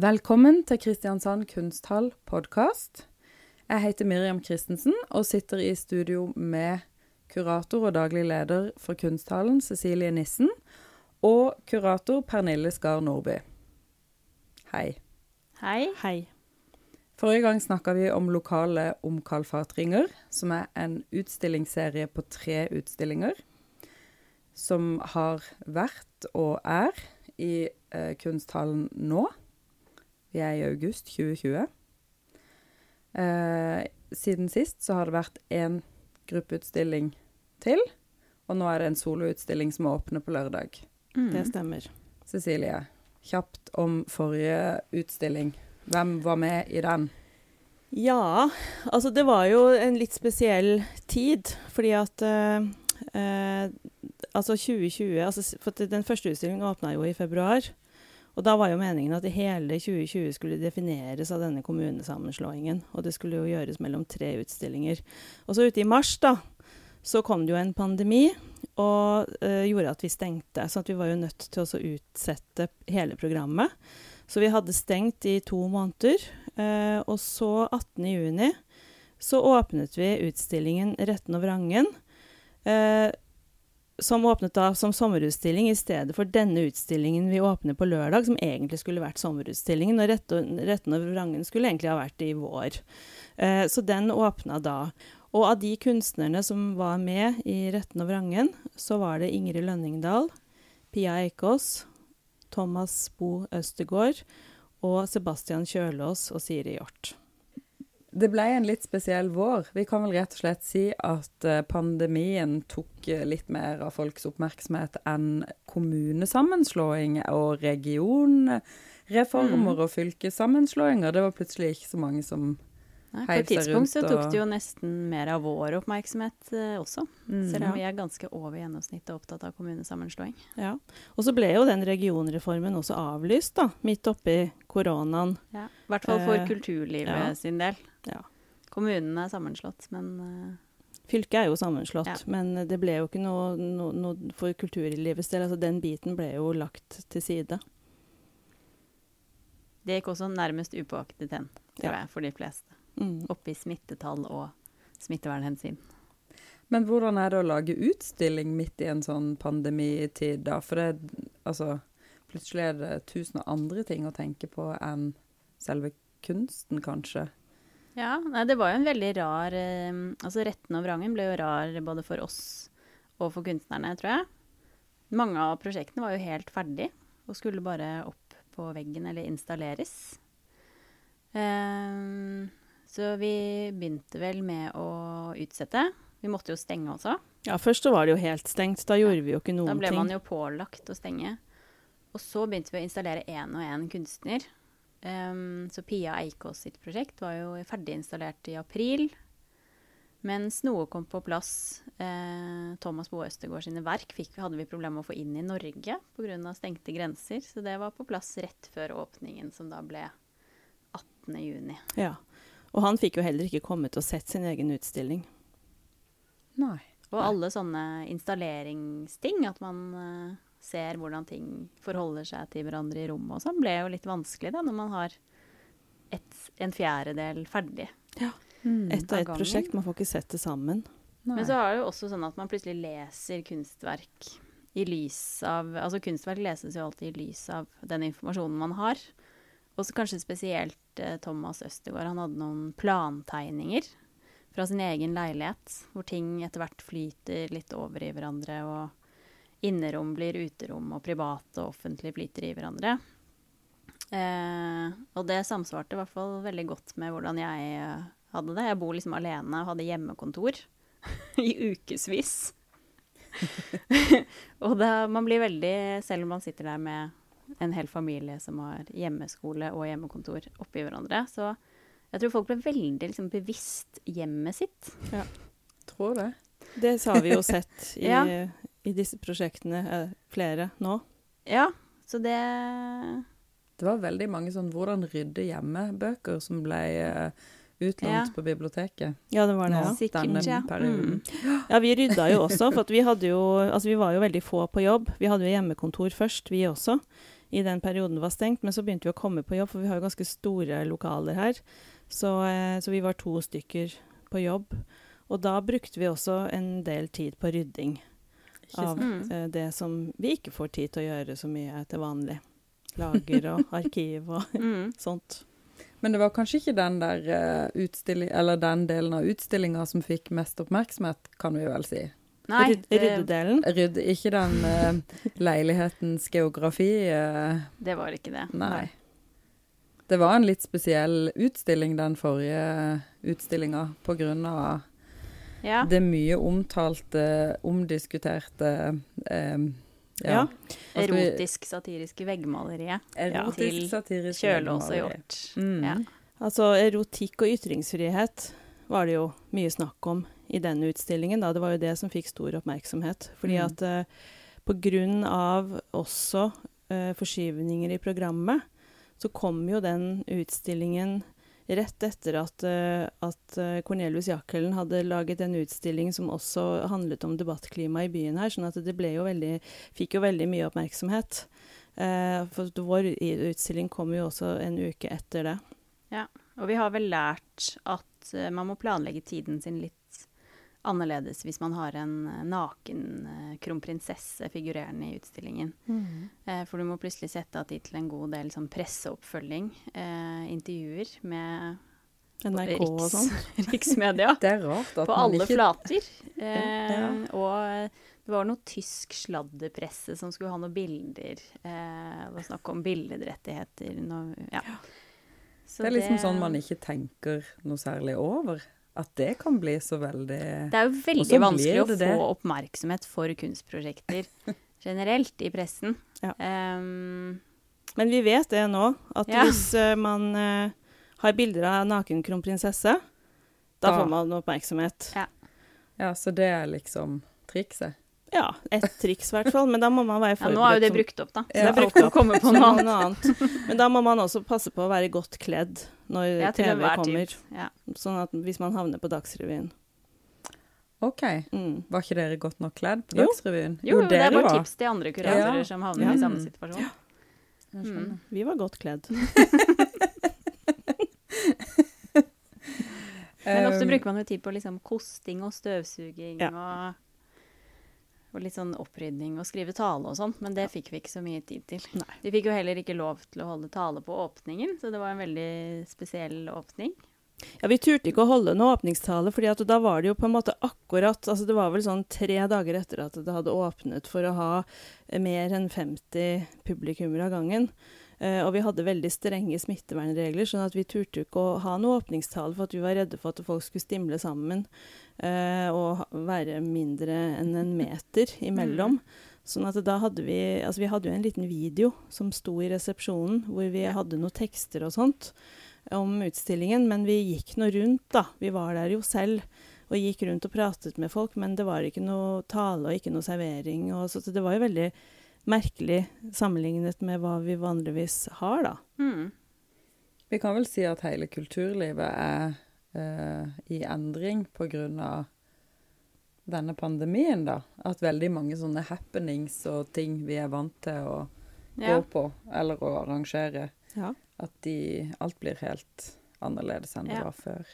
Velkommen til Kristiansand kunsthall podkast. Jeg heter Miriam Christensen og sitter i studio med kurator og daglig leder for Kunsthallen, Cecilie Nissen, og kurator Pernille Skar Nordby. Hei. Hei. Hei. Forrige gang snakka vi om lokale omkalfatringer, som er en utstillingsserie på tre utstillinger. Som har vært og er i eh, Kunsthallen nå. Vi er i august 2020. Eh, siden sist så har det vært én gruppeutstilling til, og nå er det en soloutstilling som åpner på lørdag. Mm. Det stemmer. Cecilie, kjapt om forrige utstilling. Hvem var med i den? Ja, altså det var jo en litt spesiell tid, fordi at eh, eh, Altså 2020 altså, For den første utstillingen åpna jo i februar. Og da var jo meningen at hele 2020 skulle defineres av denne kommunesammenslåingen. Og det skulle jo gjøres mellom tre utstillinger. Og så ute i mars, da, så kom det jo en pandemi og eh, gjorde at vi stengte. Så vi var jo nødt til å utsette hele programmet. Så vi hadde stengt i to måneder. Eh, og så 18.6 så åpnet vi utstillingen 'Retten og vrangen'. Eh, som åpnet da som sommerutstilling i stedet for denne utstillingen vi åpner på lørdag, som egentlig skulle vært sommerutstillingen. Og 'Retten og vrangen' skulle egentlig ha vært i vår. Eh, så den åpna da. Og av de kunstnerne som var med i 'Retten og vrangen', så var det Ingrid Lønningdal, Pia Eikås, Thomas Bo Østergård og Sebastian Kjølås og Siri Hjort. Det ble en litt spesiell vår. Vi kan vel rett og slett si at eh, pandemien tok eh, litt mer av folks oppmerksomhet enn kommunesammenslåing og regionreformer Mm. og fylkessammenslåinger. Det var plutselig ikke så mange som Nei, på et tidspunkt så tok det jo nesten mer av vår oppmerksomhet eh, også. Selv om Ja. vi er ganske over gjennomsnittet opptatt av kommunesammenslåing. Ja. Og så ble jo den regionreformen også avlyst, da, midt oppi koronaen. I hvert fall for Eh, kulturlivet ja. sin del. Ja. Kommunene er sammenslått, men eh, Fylket er jo sammenslått, Ja. men det ble jo ikke noe, noe, noe for kulturlivets del. Altså den biten ble jo lagt til side. det gikk også nærmest upåaktet hen, tror Ja. jeg, for de fleste. Mm. Oppi smittetall og smittevernhensyn. Men hvordan er det å lage utstilling midt i en sånn pandemitid, da? For det, altså, plutselig er det tusen andre ting å tenke på enn selve kunsten, kanskje. Ja, nei, det var jo en veldig rar eh, Altså Retten og vrangen ble jo rar både for oss og for kunstnerne, tror jeg. Mange av prosjektene var jo helt ferdig og skulle bare opp på veggen eller installeres. Eh, så vi begynte vel med å utsette. Vi måtte jo stenge også. Ja, først så var det jo helt stengt. Da gjorde vi jo ikke noen ting. Da ble man jo pålagt å stenge. Og så begynte vi å installere én og én kunstner. Um, så Pia Eikås sitt prosjekt var jo ferdig installert i april. Mens noe kom på plass. Eh, Thomas Boe Østegård sine verk fikk, hadde vi problemer med å få inn i Norge pga. stengte grenser. Så det var på plass rett før åpningen, som da ble 18. juni. Ja. Og han fikk jo heller ikke kommet og sett sin egen utstilling. Nei. Og alle sånne installeringsting, at man eh, ser hvordan ting forholder seg til hverandre i rommet og sånn, ble jo litt vanskelig da, når man har et, en fjerdedel ferdig. Mm. Ett og ett prosjekt. Man får ikke sett det sammen. Nei. Men så er det jo også sånn at man plutselig leser kunstverk i lys av Altså kunstverk leses jo alltid i lys av den informasjonen man har. Og så kanskje spesielt eh, Thomas Østegård. Han hadde noen plantegninger fra sin egen leilighet, hvor ting etter hvert flyter litt over i hverandre, og innerom blir uterom, og privat og offentlig flyter i hverandre. Eh, og det samsvarte i hvert fall veldig godt med hvordan jeg eh, hadde det. Jeg bor liksom alene og hadde hjemmekontor i ukevis. og det, man blir veldig, selv om man sitter der med en hel familie som har hjemmeskole og hjemmekontor oppi hverandre, så jeg tror folk ble veldig liksom, bevisst hjemmet sitt. Tror det. Det har vi jo sett i, Ja. i disse prosjektene, eh, flere nå. Ja, så det Det var veldig mange sånn 'Hvordan rydde hjemme'-bøker som ble eh, utlånt Ja. på biblioteket. Ja, det var det. Nå, Ja. Sikkert, denne ja. perioden. Ja, vi rydda jo også, for at vi hadde jo Altså, vi var jo veldig få på jobb. Vi hadde jo hjemmekontor først, vi også, i den perioden det var stengt. Men så begynte vi å komme på jobb, for vi har jo ganske store lokaler her. Så, eh, så vi var to stykker på jobb. Og da brukte vi også en del tid på rydding av eh, det som vi ikke får tid til å gjøre så mye til vanlig. Lager og arkiv og Mm. sånt. Men det var kanskje ikke den der uh, eller den delen av utstillinga som fikk mest oppmerksomhet, kan vi vel si. Nei, det, Ryddedelen. Rydd, ikke den uh, leilighetens geografi. Uh, det var ikke det. nei. Det var en litt spesiell utstilling, den forrige utstillinga, på grunn av Ja. det mye omtalte, omdiskuterte eh, Ja. ja. vi- Erotisk satiriske veggmaleriet. Erotisk, til Kjølås og hjort. Mm. Ja. Altså erotikk og ytringsfrihet var det jo mye snakk om i den utstillingen. Da. Det var jo det som fikk stor oppmerksomhet. Fordi Mm. at eh, på grunn av også eh, forskyvninger i programmet, så kom jo den utstillingen rett etter at, eh, at eh, Cornelius Jakkelen hadde laget en utstilling som også handlet om debattklimaet i byen her, sånn at det ble jo veldig, fikk jo veldig mye oppmerksomhet. Eh, for vår utstilling kom jo også en uke etter det. Ja, Og vi har vel lært at eh, man må planlegge tiden sin litt annerledes hvis man har en eh, naken eh, kronprinsesse figurerende i utstillingen. Mm. for du må plutselig sette av tid til en god del sånn presseoppfølging, eh, intervjuer med NRK og sånn. riksmedia. Det er rart at På man alle ikke flater. Eh, Ja. Og det var noe tysk sladderpresse som skulle ha noen bilder. Eh, det var snakk om billedrettigheter. Noe, ja. Så Det er liksom sånn man ikke tenker noe særlig over. At det kan bli så veldig Det er jo veldig vanskelig å det få det. oppmerksomhet for kunstprosjekter generelt i pressen. Ja. Um, Men vi vet det nå, at Ja. hvis eh, man uh, har bilder av naken kronprinsesse, da Da. får man oppmerksomhet. Ja. Ja, så det er liksom trikset. Ja, ett triks i hvert fall, men da må man være ja, nå er jo det brukt opp, da. Så Ja. det er brukt opp komme på noe annet. noe annet. Men da må man også passe på å være godt kledd når Ja, TV kommer. Ja. Sånn at hvis man havner på Dagsrevyen. OK. Mm. Var ikke dere godt nok kledd på Jo. Dagsrevyen? Jo, det er bare var. tips til andre kuratorer Ja. som havner Ja. i samme Mm. situasjon. Mm. Vi var godt kledd. Men ofte Um, bruker man jo tid på liksom kosting og støvsuging Ja. og, og litt sånn opprydning og skrive tale og sånn, men det fikk vi ikke så mye tid til. Nei. Vi fikk jo heller ikke lov til å holde tale på åpningen, så det var en veldig spesiell åpning. Ja, Vi turte ikke å holde noe åpningstale, fordi da var det jo på en måte akkurat altså Det var vel sånn tre dager etter at det hadde åpnet for å ha mer enn 50 publikummere av gangen. Eh, og vi hadde veldig strenge smittevernregler, sånn at vi turte ikke å ha noe åpningstale for at vi var redde for at folk skulle stimle sammen eh, og være mindre enn en meter imellom. Sånn at da hadde vi Altså vi hadde jo en liten video som sto i resepsjonen, hvor vi hadde noen tekster og sånt om utstillingen, men vi gikk nå rundt, da. Vi var der jo selv og gikk rundt og pratet med folk, men det var ikke noe tale og ikke noe servering. Og så det var jo veldig merkelig sammenlignet med hva vi vanligvis har, da. Mm. Vi kan vel si at hele kulturlivet er uh, i endring pga. denne pandemien, da. At veldig mange sånne happenings og ting vi er vant til å Ja. gå på eller å arrangere, Ja. at de, alt blir helt annerledes enn det Ja. var før.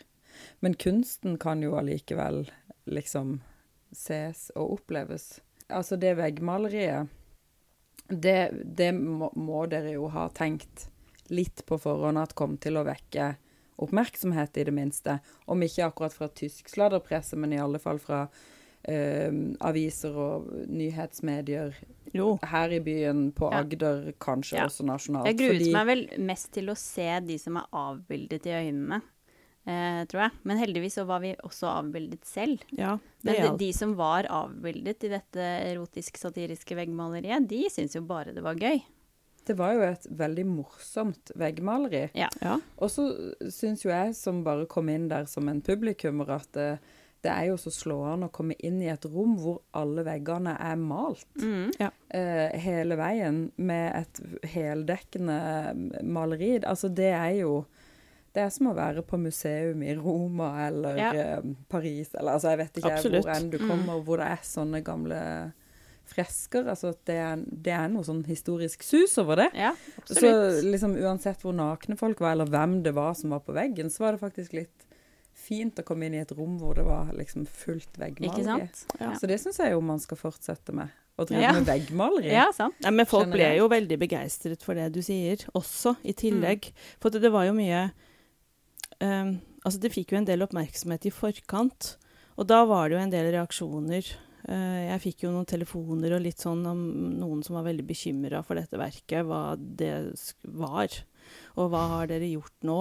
Men kunsten kan jo allikevel liksom ses og oppleves. Altså det veggmaleriet, det, det må, må dere jo ha tenkt litt på forhånd at kom til å vekke oppmerksomhet, i det minste. Om ikke akkurat fra tysk sladderpresse, men i alle fall fra eh, aviser og nyhetsmedier Jo. her i byen, på Ja. Agder, kanskje Ja. også nasjonalt. Jeg gruet fordi- meg vel mest til å se de som er avbildet i øynene, tror jeg. Men heldigvis så var vi også avbildet selv. Ja, Men de, de som var avbildet i dette erotisk-satiriske veggmaleriet, de syntes jo bare det var gøy. Det var jo et veldig morsomt veggmaleri. Ja. Og så syns jo jeg, som bare kom inn der som en publikummer, at det, det er jo så slående å komme inn i et rom hvor alle veggene er malt. Mm. eh, hele veien med et heldekkende maleri. Altså, det er jo Det er som å være på museum i Roma eller Ja. eh, Paris, eller altså, jeg vet ikke Absolutt. hvor enn du Mm. kommer, hvor det er sånne gamle fresker. Altså det er, det er noe sånn historisk sus over det. Ja, Så liksom uansett hvor nakne folk var, eller hvem det var som var på veggen, så var det faktisk litt fint å komme inn i et rom hvor det var liksom fullt veggmaleri. sant? Ja. Så det syns jeg jo man skal fortsette med. Å drive Ja. med veggmaleri. Ja, sant. Ja, men folk ble jo veldig begeistret for det du sier, også i tillegg. For det, det var jo mye ehm, Altså, det fikk jo en del oppmerksomhet i forkant, og da var det jo en del reaksjoner. Uh, jeg fikk jo noen telefoner og litt sånn om noen som var veldig bekymra for dette verket, hva det var, og hva har dere gjort nå,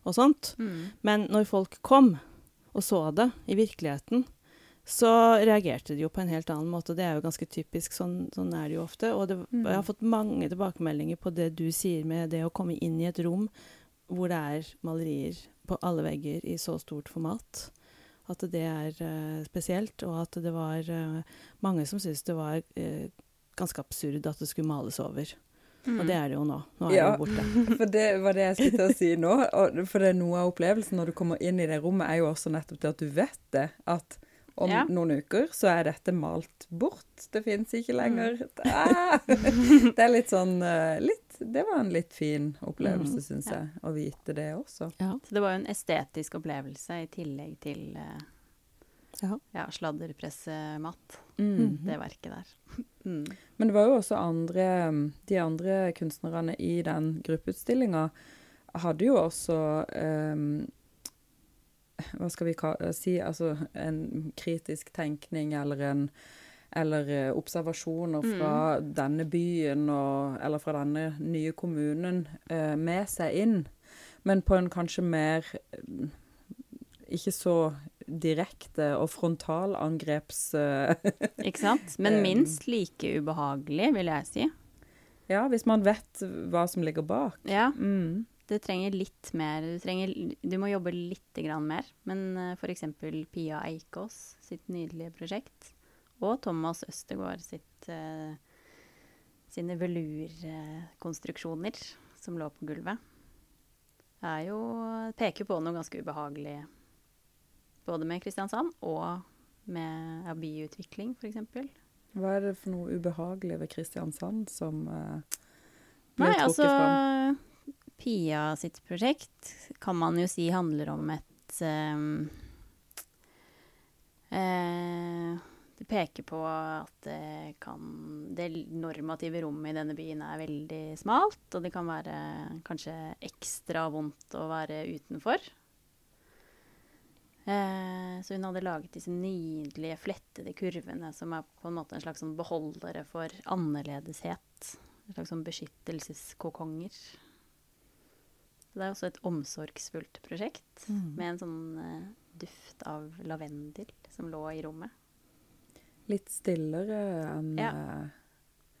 og sånt. Mm. Men når folk kom og så det i virkeligheten, så reagerte de jo på en helt annen måte. og Det er jo ganske typisk. Sånn, sånn er det jo ofte. Og det, Mm. jeg har fått mange tilbakemeldinger på det du sier med det å komme inn i et rom hvor det er malerier på alle vegger i så stort format. At det er uh, spesielt, og at det var uh, mange som syntes det var uh, ganske absurd at det skulle males over. Mm. Og det er det jo nå. Nå er Ja. det jo borte. For det var det jeg skulle til å si nå. Og for det er noe av opplevelsen når du kommer inn i det rommet, er jo også nettopp det at du vet det. At om Ja. noen uker så er dette malt bort. Det fins ikke Mm. lenger. Ah! Det er litt sånn litt, Det var en litt fin opplevelse, Mm. syns Ja. jeg, å vite det også. Ja. Så det var jo en estetisk opplevelse i tillegg til uh, Ja. ja, sladderpressematt, Mm. det verket der. Mm. Men det var jo også andre De andre kunstnerne i den gruppeutstillinga hadde jo også um, Hva skal vi si Altså en kritisk tenkning eller en eller eh, observasjoner fra denne byen og, eller fra denne nye kommunen eh, med seg inn. Men på en kanskje mer eh, Ikke så direkte og frontalangreps... eh, Ikke sant? Men minst like ubehagelig, vil jeg si. Ja, hvis man vet hva som ligger bak. Ja, Mm. det trenger litt mer Du, trenger, du må jobbe litt grann mer. Men uh, f.eks. Pia Eikås sitt nydelige prosjekt, og Thomas Østegård sitt uh, sine velurkonstruksjoner som lå på gulvet, er jo Peker på noe ganske ubehagelig både med Kristiansand og med byutvikling, f.eks. Hva er det for noe ubehagelig ved Kristiansand som Nei, blir trukket altså fram? Pia sitt prosjekt kan man jo si handler om et um, eh, Det peker på at det kan Det normative rommet i denne byen er veldig smalt, og det kan være kanskje ekstra vondt å være utenfor. Eh, så hun hadde laget disse nydelige, flettede kurvene som er på en måte en slags sånn beholdere for annerledeshet. En slags sånn beskyttelseskokonger. Så det er også et omsorgsfullt prosjekt Mm. med en sånn eh, duft av lavendel som lå i rommet. Litt stillere enn Ja. eh,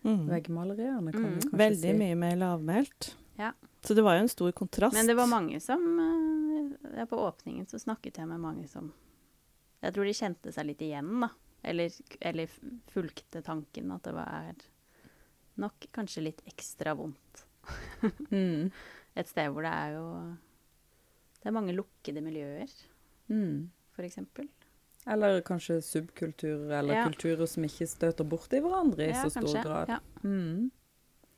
Mm. veggmaleriene, kan Mm. vi kanskje Veldig si. mye mer lavmælt. Ja. Så det var jo en stor kontrast. Men det var mange som eh, ja, På åpningen så snakket jeg med mange som Jeg tror de kjente seg litt igjen, da. Eller, eller fulgte tanken at det var nok kanskje litt ekstra vondt. Mm. Et sted hvor det er jo Det er mange lukkede miljøer, Mm. for eksempel. Eller kanskje subkulturer, eller Ja. kulturer som ikke støter borti hverandre i Ja, så stor kanskje. grad. Ja. Mm.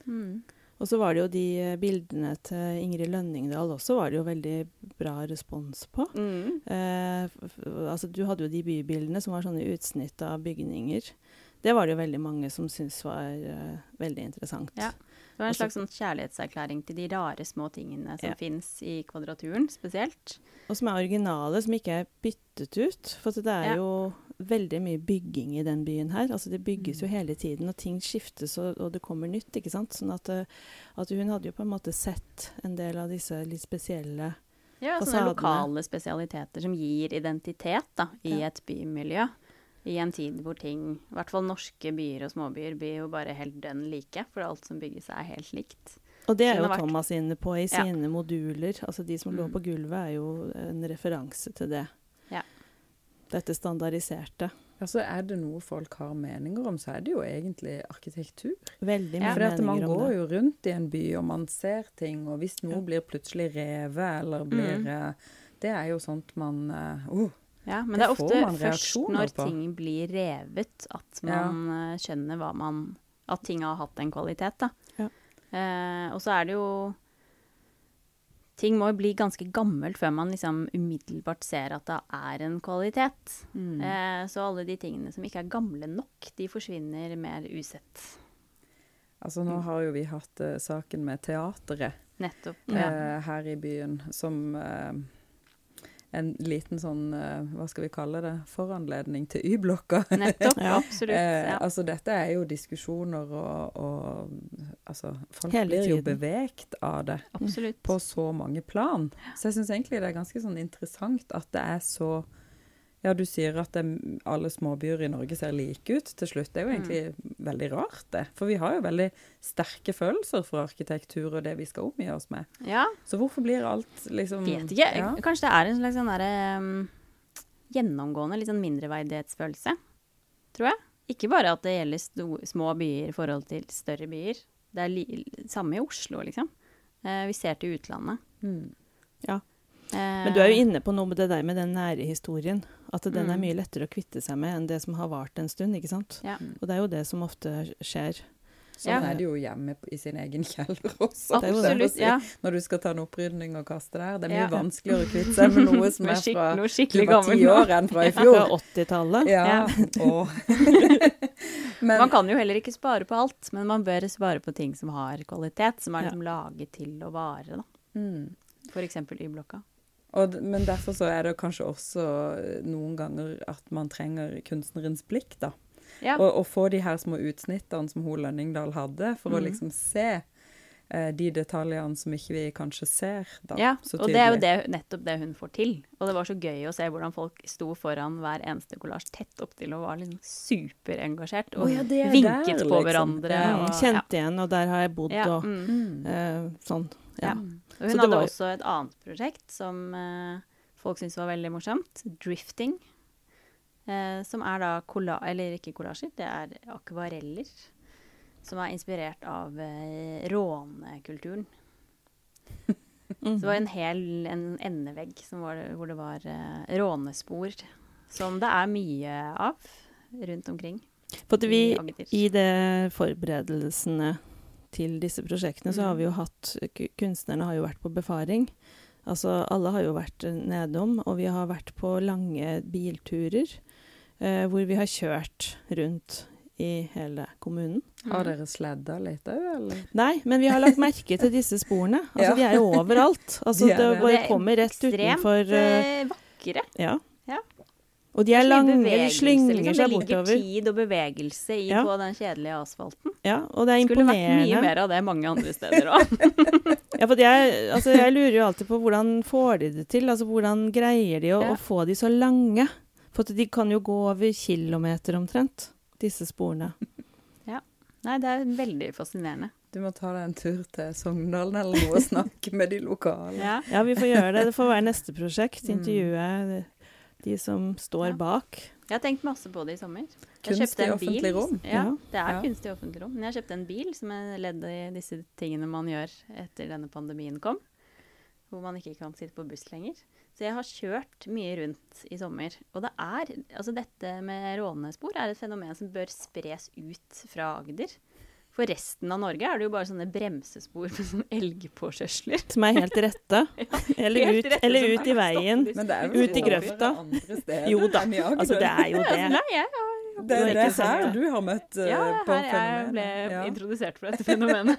Mm. Og så var det jo de eh, bildene til Ingrid Lønningdal også var det jo veldig bra respons på. Mm. Eh, altså, du hadde jo de bybildene som var sånne utsnitt av bygninger. Det var det jo veldig mange som syntes var eh, veldig interessant. Ja. Det var en slags sånn kjærlighetserklæring til de rare små tingene som Ja. fins i Kvadraturen, spesielt. Og som er originale, som ikke er byttet ut. For det er Ja. jo veldig mye bygging i den byen her. Altså Det bygges jo Mm. hele tiden, og ting skiftes, og, og det kommer nytt. ikke sant? Sånn at, eh, at hun hadde jo på en måte sett en del av disse litt spesielle Ja, sånne Fasadene. lokale spesialiteter som gir identitet da, i Ja. et bymiljø. I en tid hvor ting, i hvert fall norske byer og småbyer, blir jo bare helt dønn like, for alt som bygges er helt likt. Og det er jo vært- Thomas inne på i Ja. sine moduler. Altså De som lå Mm. på gulvet, er jo en referanse til det. Ja. Dette standardiserte. Altså er det noe folk har meninger om, så er det jo egentlig arkitektur. Veldig mye Ja. meninger at man For man går jo rundt i en by, og man ser ting, og hvis noe Ja. blir plutselig revet, eller blir Mm. eh, Det er jo sånt man eh, oh, Ja, men Det det, er ofte først når på. ting blir revet, at man ja. skjønner hva man At ting har hatt en kvalitet, da. Ja. Eh, og så er det jo Ting må jo bli ganske gammelt før man liksom umiddelbart ser at det er en kvalitet. Mm. Eh, så alle de tingene som ikke er gamle nok, de forsvinner mer usett. Altså, nå har jo vi hatt eh, saken med teateret Nettopp. Ja. Ja. eh, her i byen som eh, en liten sånn, eh, hva skal vi kalle det, foranledning til Y-blokka. Nettopp. Ja. Absolutt. Eh, Ja. altså dette er jo diskusjoner og, og altså, folk Hele blir jo tiden. bevegt av det Absolutt. på så mange plan. Så jeg syns egentlig det er ganske sånn interessant at det er så Ja, du sier at det, alle småbyer i Norge ser like ut til slutt. Det er jo Mm. egentlig veldig rart, det. For vi har jo veldig sterke følelser for arkitektur og det vi skal omgi oss med. Ja, Så hvorfor blir alt liksom vet ikke. Ja. Kanskje det er en slags sånn derre um, gjennomgående litt sånn mindreverdighetsfølelse, tror jeg. Ikke bare at det gjelder små byer i forhold til større byer. Det er li samme i Oslo, liksom. Uh, vi ser til utlandet. Mm. Ja. Eh, Men du er jo inne på noe med det der med den nære historien. At den er Mm. mye lettere å kvitte seg med enn det som har vart en stund. ikke sant? Ja. Og det er jo det som ofte skjer. Sånn Ja. er det jo hjemme i sin egen kjeller også. Absolutt, si. Ja. Når du skal ta en opprydning og kaste der. Det er mye Ja. vanskeligere å kvitte seg med noe som er fra noe skikkelig var ti gammelt. år enn fra i Fra 80-tallet. Ja. Ja. Men Man kan jo heller ikke spare på alt, men man bør spare på ting som har kvalitet, som er Ja. liksom laget til å vare. da. mm. F.eks. Y-blokka. Og, men derfor så er det kanskje også eh, noen ganger at man trenger kunstnerens blikk, da. Ja. Og, og få de her små utsnittene som hun Lønningdal hadde, for å Mhm. liksom se eh, de detaljene som ikke vi kanskje ser da, Ja, så og det er jo det, nettopp det hun får til. Og det var så gøy å se hvordan folk sto foran hver eneste kollasj tett opptil og var liksom superengasjert. Og oh, ja, vinket der, på liksom. hverandre. Ja. Og, Kjent igjen, og der har jeg bodd, ja, og mm, Mm. eh, sånn. Ja. ja. Og hun hadde også et annet prosjekt som eh, folk syntes var veldig morsomt. Drifting. Eh, som er da kolla Eller ikke kollasjer, det er akvareller. Som er inspirert av eh, rånekulturen. Mhm. Så det var en hel en endevegg som var, hvor det var eh, rånespor. Som det er mye av rundt omkring. For at vi, i I det forberedelsene til disse prosjektene, så har Mm. vi jo hatt Kunstnerne har jo vært på befaring. Altså, alle har jo vært eh, nedom, og vi har vært på lange bilturer. eh, hvor vi har kjørt rundt i hele kommunen. Har Mm. dere sledda litt òg, eller? Nei, men vi har lagt merke til disse sporene. Altså, Ja. De er jo overalt. Altså, De er det det. bare er kommer rett Ekstremt utenfor eh, eh, vakre. Ja. Og de er lange, de bevegelse, slynger liksom. seg Det ligger bortover. tid og bevegelse i Ja. på den kjedelige asfalten. Ja, og det er Skulle vært mye mer av det mange andre steder òg. Ja, for jeg, altså, jeg lurer jo alltid på hvordan får de det til? Altså, hvordan greier de å, Ja. å få de så lange? For at de kan jo gå over kilometer omtrent, disse sporene. Ja. Nei, det er veldig fascinerende. Du må ta deg en tur til Sogndalen eller noe og snakke med de lokale. Ja. Ja, vi får gjøre det. Det får være neste prosjekt. Intervjue de som står Ja. bak. Jeg har tenkt masse på det i sommer. Kunstig Kunst i offentlig bil. rom. Ja, Ja. det er Ja. kunst i offentlig rom. Men jeg kjøpte en bil som er ledd i disse tingene man gjør etter denne pandemien kom. Hvor man ikke kan sitte på buss lenger. Så jeg har kjørt mye rundt i sommer. Og det er Altså dette med rånespor er et fenomen som bør spres ut fra Agder. For resten av Norge er det jo bare sånne bremsespor med sånn elgpåkjørsler. Som er helt rette. Eller Helt ut, rette eller ut er i veien. Ut i grøfta. Jo da. Altså, det er jo det. nei, jeg Det er det her du har møtt eh, Ja, på her jeg ble fenomenet. Ja. introdusert for dette fenomenet.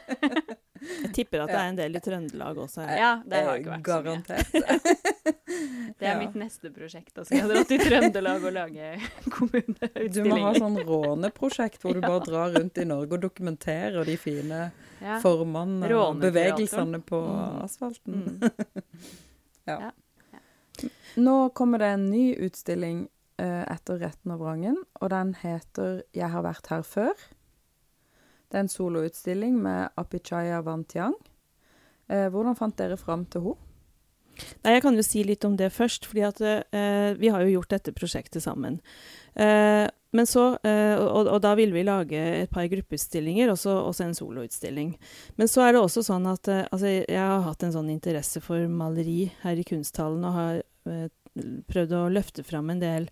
Jeg tipper at det er en del i Trøndelag også. her. Ja, det har Eh, ikke vært så mye. Garantert. Det er Ja. mitt neste prosjekt. Da skal jeg dra til Trøndelag og lage Du må ha sånn råneprosjekt hvor du Ja. bare drar rundt i Norge og dokumenterer de fine Ja. formene og bevegelsene på Mm. asfalten. Mm. ja. Ja. Nå kommer det en ny utstilling uh, etter Retten og vrangen, og den heter 'Jeg har vært her før'. Det er en soloutstilling med Apichaya Wantiang. Uh, hvordan fant dere fram til henne? Nei, Jeg kan jo si litt om det først, fordi at eh, vi har jo gjort dette prosjektet sammen. Eh, men så, eh, og, og da ville vi lage et par gruppeutstillinger, og også en soloutstilling. Men så er det også sånn at eh, altså, jeg har hatt en sånn interesse for maleri her i kunsthallen, og har eh, prøvd å løfte fram en del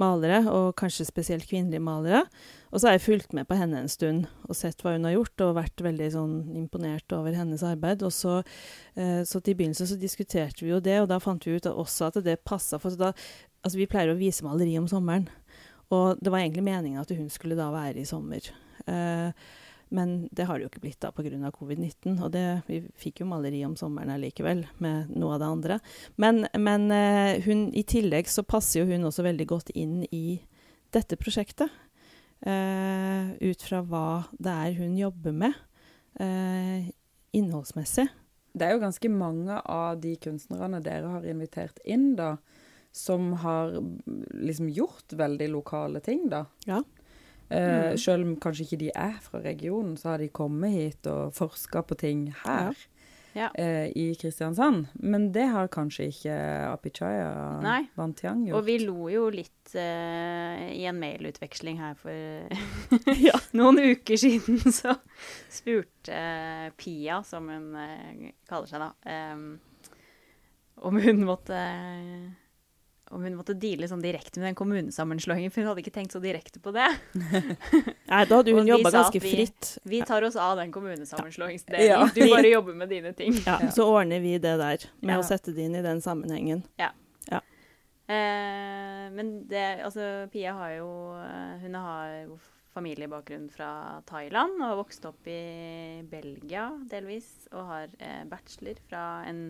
malere, og kanskje spesielt kvinnelige malere. Og så har jeg fulgt med på henne en stund og sett hva hun har gjort, og vært veldig sånn imponert over hennes arbeid. Og så, eh, så til begynnelsen så diskuterte vi jo det, og da fant vi ut også at det passa. For da, altså vi pleier å vise maleri om sommeren, og det var egentlig meningen at hun skulle da være i sommer. Eh, men det har det jo ikke blitt da pga. covid-19. Og det, vi fikk jo maleri om sommeren allikevel, med noe av det andre. Men, men uh, hun, i tillegg så passer jo hun også veldig godt inn i dette prosjektet. Uh, ut fra hva det er hun jobber med uh, innholdsmessig. Det er jo ganske mange av de kunstnerne dere har invitert inn, da, som har liksom gjort veldig lokale ting, da. Ja. Uh. Selv om kanskje ikke de er fra regionen, så har de kommet hit og forska på ting her ja. uh, i Kristiansand. Men det har kanskje ikke Apichaya Vantiang gjort. Og vi lo jo litt uh, i en mailutveksling her for noen uker siden. Så spurte Pia, som hun kaller seg da, um, om hun måtte om hun måtte deale sånn direkte med den kommunesammenslåingen, for hun hadde ikke tenkt så direkte på det. Nei, da hadde hun jobba ganske vi, fritt. Vi tar oss av den kommunesammenslåingsdelen. Ja. Du bare jobber med dine ting. Ja, Så ordner vi det der, med ja. å sette det inn i den sammenhengen. Ja. ja. Eh, men det Altså, Pia har jo Hun har familiebakgrunn fra Thailand og vokste opp i Belgia delvis, og har eh, bachelor fra en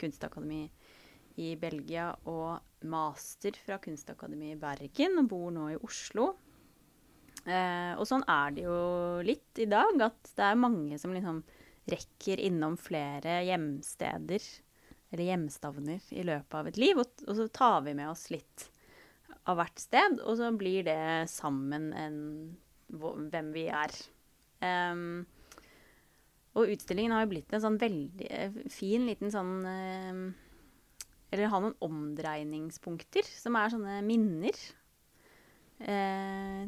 kunstakademi i Belgia og master fra Kunstakademiet i Bergen og bor nå i Oslo. Eh, og sånn er det jo litt i dag, at det er mange som liksom rekker innom flere hjemsteder eller hjemstavner i løpet av et liv, og, og, så tar vi med oss litt av hvert sted, og så blir det sammen en, hvem vi er. Um, og utstillingen har jo blitt en sånn veldig eh, fin liten sånn um, eller ha noen omdreiningspunkter, som er sånne minner. Eh,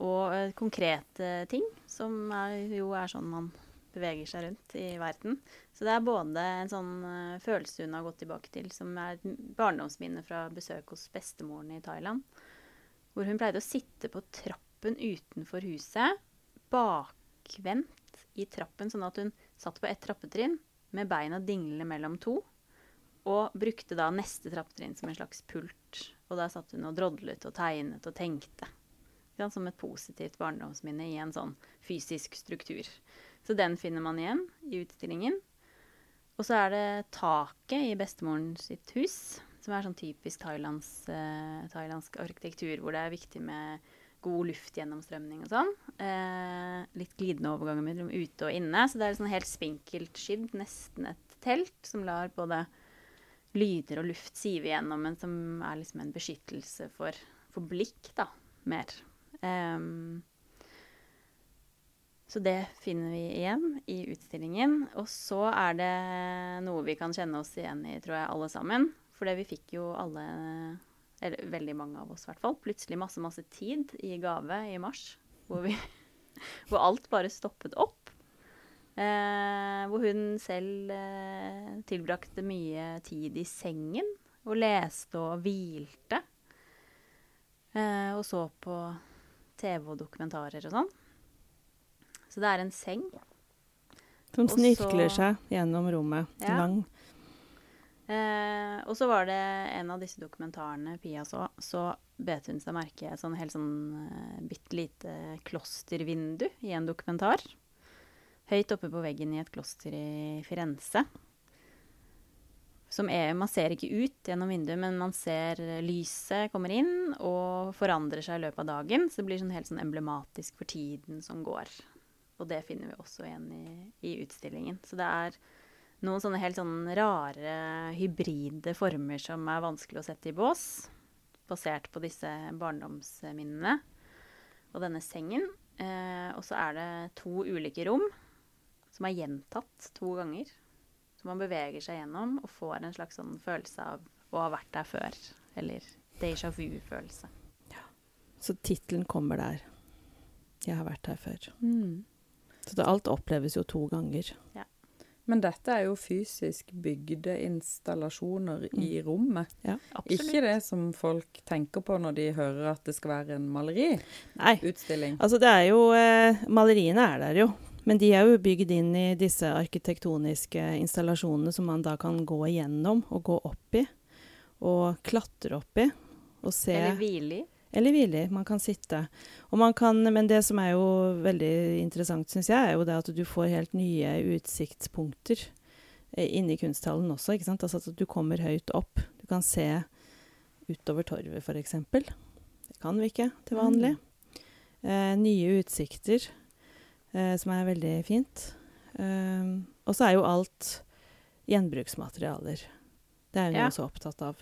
og eh, konkrete ting, som er, jo er sånn man beveger seg rundt i verden. Så det er både en sånn uh, følelse hun har gått tilbake til, som er et barndomsminne fra besøk hos bestemoren i Thailand. Hvor hun pleide å sitte på trappen utenfor huset, bakvendt i trappen, sånn at hun satt på ett trappetrinn med beina dinglende mellom to. Og brukte da neste trappetrinn som en slags pult. Og der satt hun og drodlet og tegnet og tenkte. Som et positivt barndomsminne i en sånn fysisk struktur. Så den finner man igjen i utstillingen. Og så er det taket i bestemoren sitt hus, som er sånn typisk thailands, eh, thailandsk arkitektur, hvor det er viktig med god luftgjennomstrømning og sånn. Eh, litt glidende overganger mellom ute og inne. Så det er sånn helt spinkelt skydd, nesten et telt, som lar både lyder og luft siver gjennom, men som er liksom en beskyttelse for, for blikk, da, mer. Um, så det finner vi igjen i utstillingen. Og så er det noe vi kan kjenne oss igjen i, tror jeg, alle sammen. For vi fikk jo alle, eller veldig mange av oss i hvert fall, plutselig masse, masse tid i gave i mars. Hvor, vi, hvor alt bare stoppet opp. Eh, hvor hun selv eh, tilbrakte mye tid i sengen og leste og hvilte. Eh, og så på TV og dokumentarer og sånn. Så det er en seng. Som snirkler seg gjennom rommet. Ja. Lang. Eh, og så var det en av disse dokumentarene Pia så, så bet hun seg merke et sånn helt sånn uh, bitte lite klostervindu i en dokumentar høyt oppe på veggen i et kloster i Firenze. Er, man ser ikke ut gjennom vinduet, men man ser lyset kommer inn og forandrer seg i løpet av dagen. Så det blir sånn helt sånn emblematisk for tiden som går. Og det finner vi også igjen i, i utstillingen. Så det er noen sånne helt sånn rare, hybride former som er vanskelig å sette i bås. Basert på disse barndomsminnene og denne sengen. Eh, og så er det to ulike rom som er gjentatt to ganger. Som man beveger seg gjennom og får en slags sånn følelse av å ha vært der før. Eller déjà vu-følelse. Ja. Så tittelen kommer der. 'Jeg har vært her før'. Mm. Så det, alt oppleves jo to ganger. Ja. Men dette er jo fysisk bygde installasjoner i rommet. Absolutt. Ikke det som folk tenker på når de hører at det skal være en maleriutstilling. Nei. Altså, det er jo eh, Maleriene er der jo. Men de er jo bygd inn i disse arkitektoniske installasjonene som man da kan gå igjennom og gå opp i. Og klatre opp i. Og se Eller hvile i. Eller hvile i. Man kan sitte. Man kan, men det som er jo veldig interessant, syns jeg, er jo det at du får helt nye utsiktspunkter eh, inne i kunsthallen også. ikke sant? Altså at du kommer høyt opp. Du kan se utover torvet, f.eks. Det kan vi ikke til vanlig. Eh, nye utsikter, som er veldig fint. Eh, og så er jo alt gjenbruksmaterialer. Det er vi Ja. også opptatt av.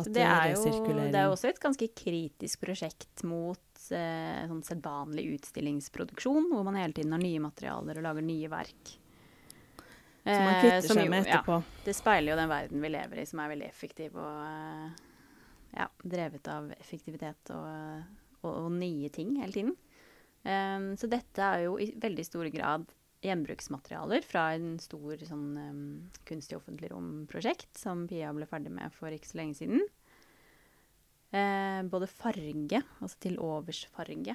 Det er, jo, det er jo også et ganske kritisk prosjekt mot eh, sånn sedvanlig utstillingsproduksjon, hvor man hele tiden har nye materialer og lager nye verk. Som man Eh, kvitter seg med med ja, etterpå. det speiler jo den verden vi lever i, som er veldig effektiv og eh, ja, drevet av effektivitet og, og, og nye ting hele tiden. Um, så dette er jo i veldig stor grad gjenbruksmaterialer fra en stor sånn um, kunstig offentlig rom-prosjekt som Pia ble ferdig med for ikke så lenge siden. Uh, både farge, altså til oversfarge,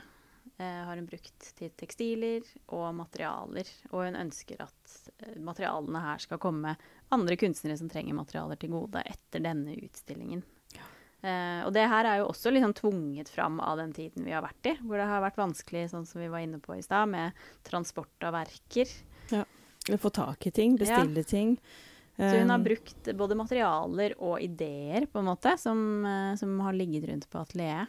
uh, har hun brukt til tekstiler og materialer. Og hun ønsker at eh, materialene her skal komme andre kunstnere som trenger materialer til gode etter denne utstillingen. Eh, og det her er jo også liksom tvunget fram av den tiden vi har vært i, hvor det har vært vanskelig, sånn som vi var inne på i stad, med transport av verker. Ja. få tak i ting, bestille ting. Så hun har Um, brukt både materialer og ideer, på en måte, som, eh, som har ligget rundt på atelieret.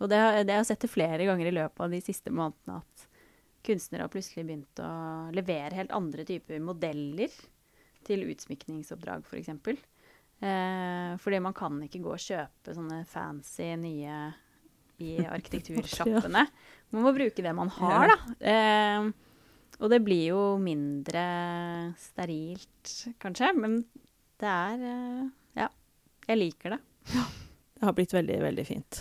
Og det, har- det har jeg sett det flere ganger i løpet av de siste månedene, at kunstnere har plutselig begynt å levere helt andre typer modeller til utsmykningsoppdrag, f.eks. Eh, fordi man kan ikke gå og kjøpe sånne fancy nye i arkitektursjappene. Man må bruke det man har, da. Eh, og det blir jo mindre sterilt, kanskje. Men det er eh, Ja. Jeg liker det. Det har blitt veldig, veldig fint.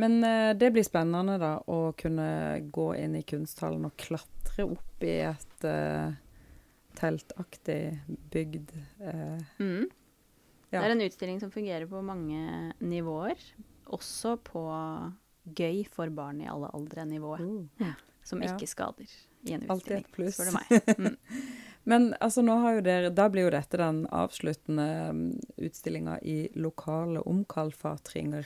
Men eh, det blir spennende da å kunne gå inn i kunsthallen og klatre opp i et eh, teltaktig bygd eh, Mm. Ja. Det er en utstilling som fungerer på mange nivåer. Også på gøy for barn i alle aldre nivåer. Som Ja. ikke skader i en Alltid et pluss. spør du meg. Mm. Men altså, nå har jo dere, da blir jo dette den avsluttende um, utstillinga i lokale omkalfatringer.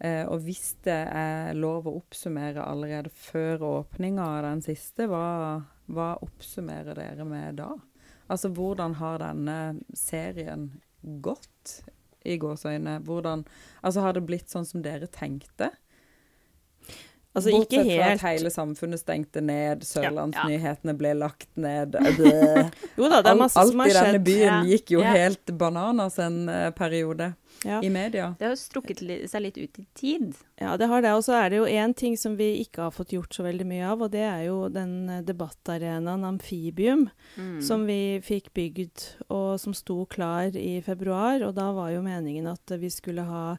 Eh, og hvis det er lov å oppsummere allerede før åpninga av den siste, hva, hva oppsummerer dere med da? Altså hvordan har denne serien gått, i gåseøyne? Hvordan Altså har det blitt sånn som dere tenkte? Altså Bortsett fra at hele samfunnet stengte ned, Sørlandsnyhetene ble lagt ned. Jo da, det er Alt, masse alt som i denne byen Ja. gikk jo Ja. helt bananas en eh, periode Ja. i media. Det har jo strukket seg litt ut i tid. ja, det har det. Og så er det jo én ting som vi ikke har fått gjort så veldig mye av, og det er jo den eh, debattarenaen Amfibium, Mm. som vi fikk bygd, og som sto klar i februar. Og da var jo meningen at vi skulle ha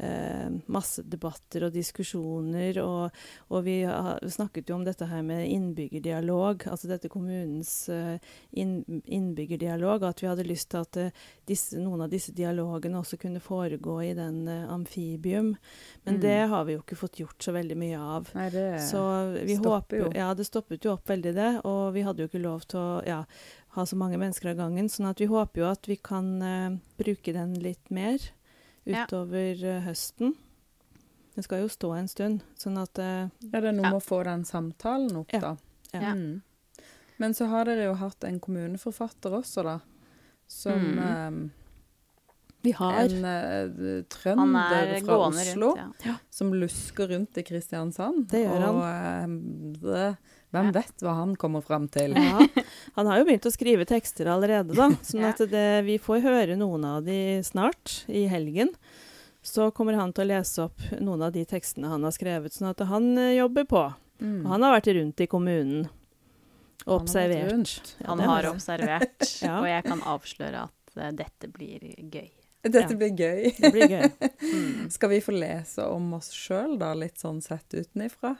eh, masse debatter og diskusjoner, og, og vi ha, snakket jo om dette her med innbyggerdialog, altså dette kommunens eh, inn, innbyggerdialog, at vi hadde lyst til at eh, disse, noen av disse dialogene også kunne foregå i den eh, amfibium. Men Mm. det har vi jo ikke fått gjort så veldig mye av. Nei, det Så vi håper jo. Ja, det stoppet jo opp veldig det. Og vi hadde jo ikke lov til å ja, ha så mange mennesker av gangen. Sånn at vi håper jo at vi kan eh, bruke den litt mer. Utover ja. høsten. Den skal jo stå en stund, sånn at uh, Ja, det er noe Ja. med å få den samtalen opp, da. Ja. Mm. Men så har dere jo hatt en kommuneforfatter også, da. Som Mm. vi har eh, en eh, trønder er fra Oslo rundt, ja. som lusker rundt i Kristiansand. Det gjør han. Og eh, det, hvem Ja. vet hva han kommer fram til? ja. Han har jo begynt å skrive tekster allerede, da. Sånn Ja. at det, vi får høre noen av de snart, i helgen. Så kommer han til å lese opp noen av de tekstene han har skrevet, sånn at han eh, jobber på. Mm. Og han har vært rundt i kommunen og Han har observert. Ja, Han har observert, Ja. og jeg kan avsløre at uh, dette blir gøy. Dette Ja. blir gøy. Det blir gøy. Mm. Skal vi få lese om oss sjøl, da, litt sånn sett utenifra?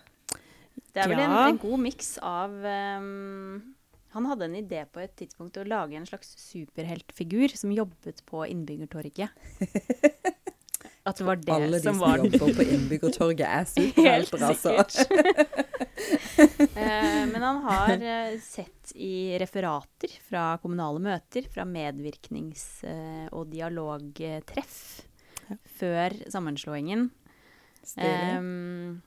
Det er vel en, Ja. en god miks av um, Han hadde en idé på et tidspunkt å lage en slags superheltfigur som jobbet på Innbyggertorget. At det var det Alle de som som jobber på Innbyggertorget, er Helt superhelter, altså. eh, men han har uh, sett i referater fra kommunale møter, fra medvirknings- uh, og dialogtreff Ja. før sammenslåingen. Stilig. Ehm,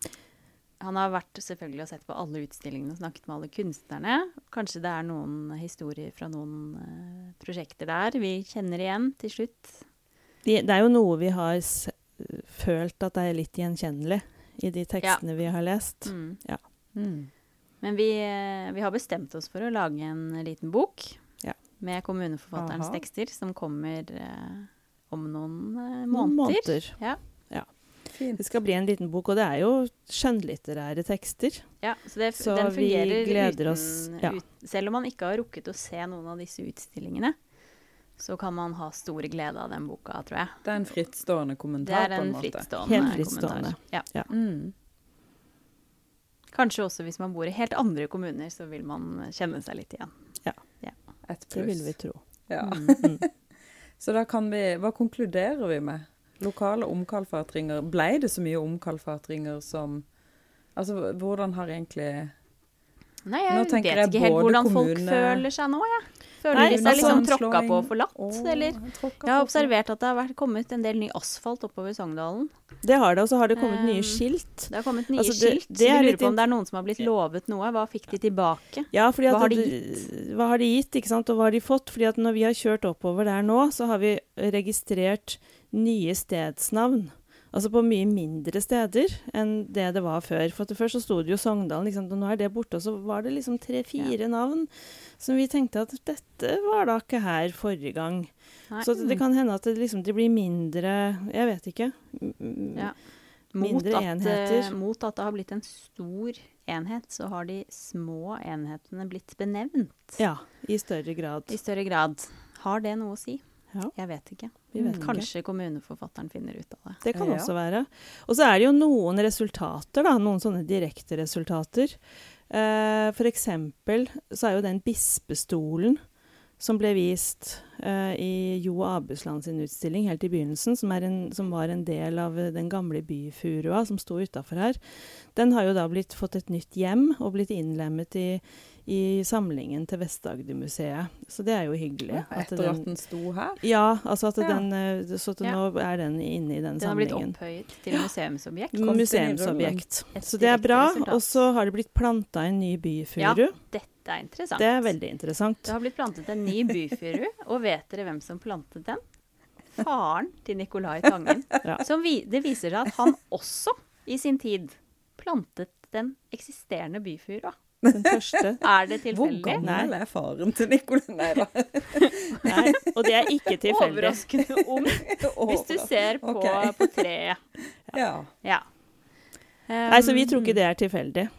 han har vært selvfølgelig og sett på alle utstillingene og snakket med alle kunstnerne. Kanskje det er noen historier fra noen uh, prosjekter der vi kjenner igjen til slutt. Det, det er jo noe vi har følt at det er litt gjenkjennelig i de tekstene vi har lest. Mm. Mm. Men vi, eh, vi har bestemt oss for å lage en liten bok Ja. med kommuneforfatterens Aha. tekster, som kommer uh, om noen eh, Noen måneder. Ja. Fint. Det skal bli en liten bok, og det er jo skjønnlitterære tekster. Ja, så, det, Så den vi fungerer gleder uten, oss, ja. ut, Selv om man ikke har rukket å se noen av disse utstillingene, så kan man ha stor glede av den boka, tror jeg. Det er en frittstående Det kommentar, en på en måte. frittstående Helt frittstående. kommentar. Ja. Mm. Kanskje også hvis man bor i helt andre kommuner, så vil man kjenne seg litt igjen. Et Det vil vi tro. Ja. Mm. Mm. Så da kan vi Hva konkluderer vi med? Lokale omkalfatringer. Ble det så mye omkalfatringer som Altså, hvordan har egentlig Nei, jeg vet jeg ikke helt hvordan hvordan folk føler seg nå, jeg. Føler Nei, de seg liksom sammenslåing tråkka på og forlatt, og- eller? Jeg har observert at det har vært, kommet en del ny asfalt oppover Sogndalen. Det har det, og så har det kommet nye Um, skilt. Det har kommet nye Altså, det- skilt. det er litt lurer på om det er noen som har blitt lovet noe. Hva fikk de tilbake? Ja, fordi at Hva har de gitt? Hva har de gitt, ikke sant? Og hva har de fått? Fordi at når vi har kjørt oppover der nå, så har vi registrert nye stedsnavn. Altså på mye mindre steder enn det det var før. For at Før så sto det jo Sogndalen, liksom, og nå er det borte. Og så var det liksom tre-fire navn som vi tenkte at dette var da ikke her forrige gang. Nei. Så det kan hende at det liksom det blir mindre Jeg vet ikke. Ja. Mot mindre at, enheter. eh, mot at det har blitt en stor enhet, så har de små enhetene blitt benevnt Ja, i større grad. i større grad. Har det noe å si? Ja. Jeg vet ikke. Vi vet ikke. Kanskje kommuneforfatteren finner ut av det. Det kan Ja. også være. Og så er det jo noen resultater, da. Noen sånne direkte resultater. Eh, for eksempel så er jo den bispestolen som ble vist eh, i Jo Abusland sin utstilling helt i begynnelsen, som, er en, som var en del av eh, den gamle byfurua som sto utafor her, den har jo da blitt, fått et nytt hjem og blitt innlemmet i, i samlingen til Vest-Agder-museet. Så det er jo hyggelig. Ja, at Etter den- at den sto her? ja, altså at Ja. den, eh, så at Ja. nå er den inne i den, Den har blitt opphøyet til museumsobjekt. Museumsobjekt. Så det er bra. Og så har det blitt planta en ny byfuru. Dette er interessant. Det er veldig interessant. Det har blitt plantet en ny byfuru, og vet dere hvem som plantet den? Faren til Nicolai Tangen. Ja. Som vi, det viser seg at han også i sin tid plantet den eksisterende byfurua. Den første. Er det tilfeldig? Hvor gammel er faren til Nicolai? Nei da. Nei, og det er ikke tilfeldig. Overraskende ung, hvis du ser på, okay. på treet. Ja. Ja. Nei, så vi tror ikke det er tilfeldig.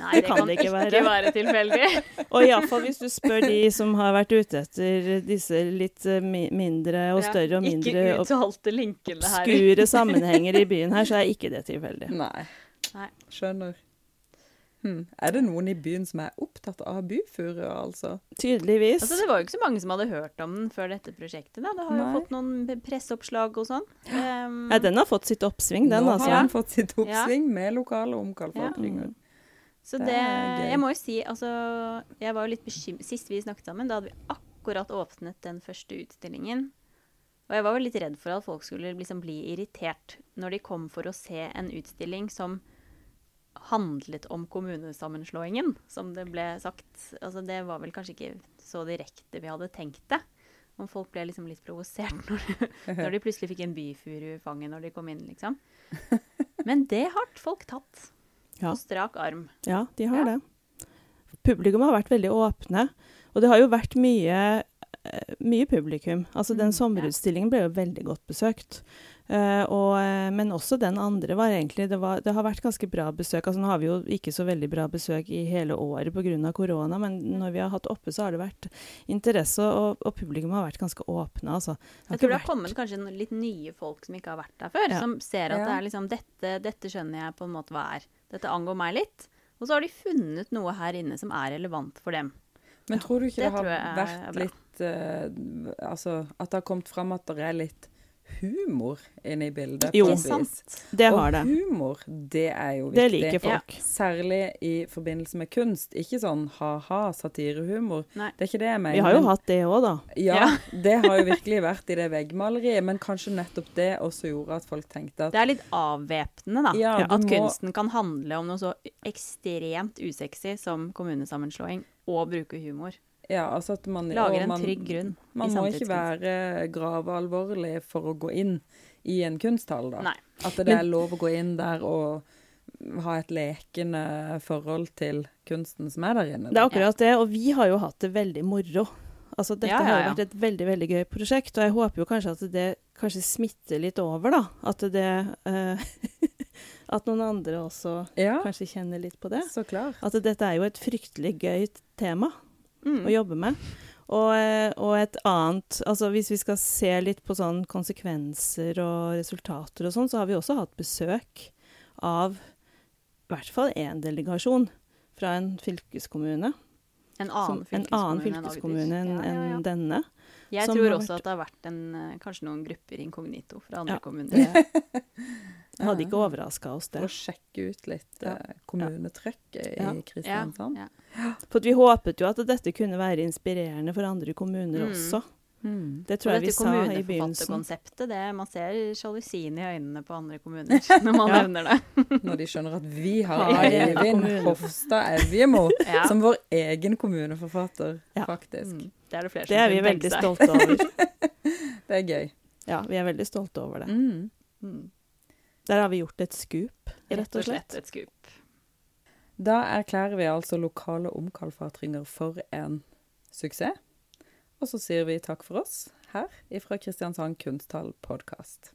Nei, det kan det ikke være. være tilfeldig. Og iallfall hvis du spør de som har vært ute etter disse litt eh, mindre og større og mindre Ikke her. obskure sammenhenger i byen her, så er ikke det tilfeldig. Nei. Skjønner. Hm. Er det noen i byen som er opptatt av byfuru, altså? Tydeligvis. Altså, det var jo ikke så mange som hadde hørt om den før dette prosjektet. Da. Det har jo fått noen presseoppslag og sånn. Um, Ja, den har fått sitt oppsving, den, Nå altså. har den fått sitt oppsving med lokale omkalfatringer. Så Det det. Jeg må jo si, altså Jeg var jo litt bekymret Sist vi snakket sammen, da hadde vi akkurat åpnet den første utstillingen. Og jeg var jo litt redd for at folk skulle liksom bli irritert når de kom for å se en utstilling som handlet om kommunesammenslåingen, som det ble sagt. Altså det var vel kanskje ikke så direkte vi hadde tenkt det. Om folk ble liksom litt provosert når, når de plutselig fikk en byfuru i fanget når de kom inn, liksom. Men det har folk tatt. Ja. På strak arm. Ja, de har Ja. det. Publikum har vært veldig åpne. Og det har jo vært mye, eh, mye publikum. Altså Den Mm, sommerutstillingen ble jo veldig godt besøkt. Eh, og, eh, men også den andre var egentlig det, var, det har vært ganske bra besøk. Altså Nå har vi jo ikke så veldig bra besøk i hele året pga. korona, men når vi har hatt oppe, så har det vært interesse, og, og publikum har vært ganske åpne. Altså. Jeg tror det har kommet kanskje litt nye folk som ikke har vært der før, Ja. som ser at Ja. det er liksom dette, dette skjønner jeg på en måte hva er. Dette angår meg litt. Og så har de funnet noe her inne som er relevant for dem. Men tror du ikke det det, har vært litt uh, Altså at det har kommet fram at det er litt humor inne i bildet? Jo. på Ikke et vis. sant? Det Og har det. humor, det er jo viktig. Det liker folk. Særlig i forbindelse med kunst. Ikke sånn ha-ha, satirehumor. Nei. Det er ikke det jeg mener. Vi har jo hatt det òg, da. Ja, Ja. det har jo virkelig vært i det veggmaleriet, men kanskje nettopp det også gjorde at folk tenkte at Det er litt avvæpnende, da. Ja, at må- kunsten kan handle om noe så ekstremt usexy som kommunesammenslåing, og bruke humor. Ja, altså at man Lager en man, trygg grunn Man må ikke være gravealvorlig for å gå inn i en kunsthall, da. Nei. At det er lov å gå inn der og ha et lekende forhold til kunsten som er der inne. Det er akkurat det, og vi har jo hatt det veldig moro. Altså, dette Ja, ja, har vært et veldig veldig gøy prosjekt, og jeg håper jo kanskje at det kanskje smitter litt over, da. At det uh, At noen andre også Ja, kanskje kjenner litt på det. så klart. At dette er jo et fryktelig gøy tema Mm. å jobbe med. Og, eh, og et annet Altså hvis vi skal se litt på sånn konsekvenser og resultater og sånn, så har vi også hatt besøk av i hvert fall én delegasjon fra en fylkeskommune. En Som, annen en annen fylkeskommune enn en, en. Ja, ja, ja. enn denne. Jeg tror vært... også at det har vært en, eh, kanskje noen grupper inkognito fra andre Ja, kommuner. Det hadde ikke ja. overraska oss, For det. å sjekke ut litt Ja. eh, kommunetrykket Ja. i Kristiansand. Ja. For at vi håpet jo at dette kunne være inspirerende for andre kommuner Mm. også. Mm. Det Og tror jeg vi sa i begynnelsen. det, man ser sjalusien i øynene på andre kommuner når man Ja. nevner det. Når de skjønner at vi har Eivind. Hofstad Evjemo Ja. som vår egen kommuneforfatter, Ja. faktisk. Mm. Det er det flere Det er vi veldig stolte over. Det er gøy. Ja, vi er veldig stolte over det. Mm. Mm. Der har vi gjort et skup, rett og slett. et skup. Da erklærer vi altså lokale omkalfatringer for en suksess. Og så sier vi takk for oss her ifra Kristiansand Kunsthall podkast.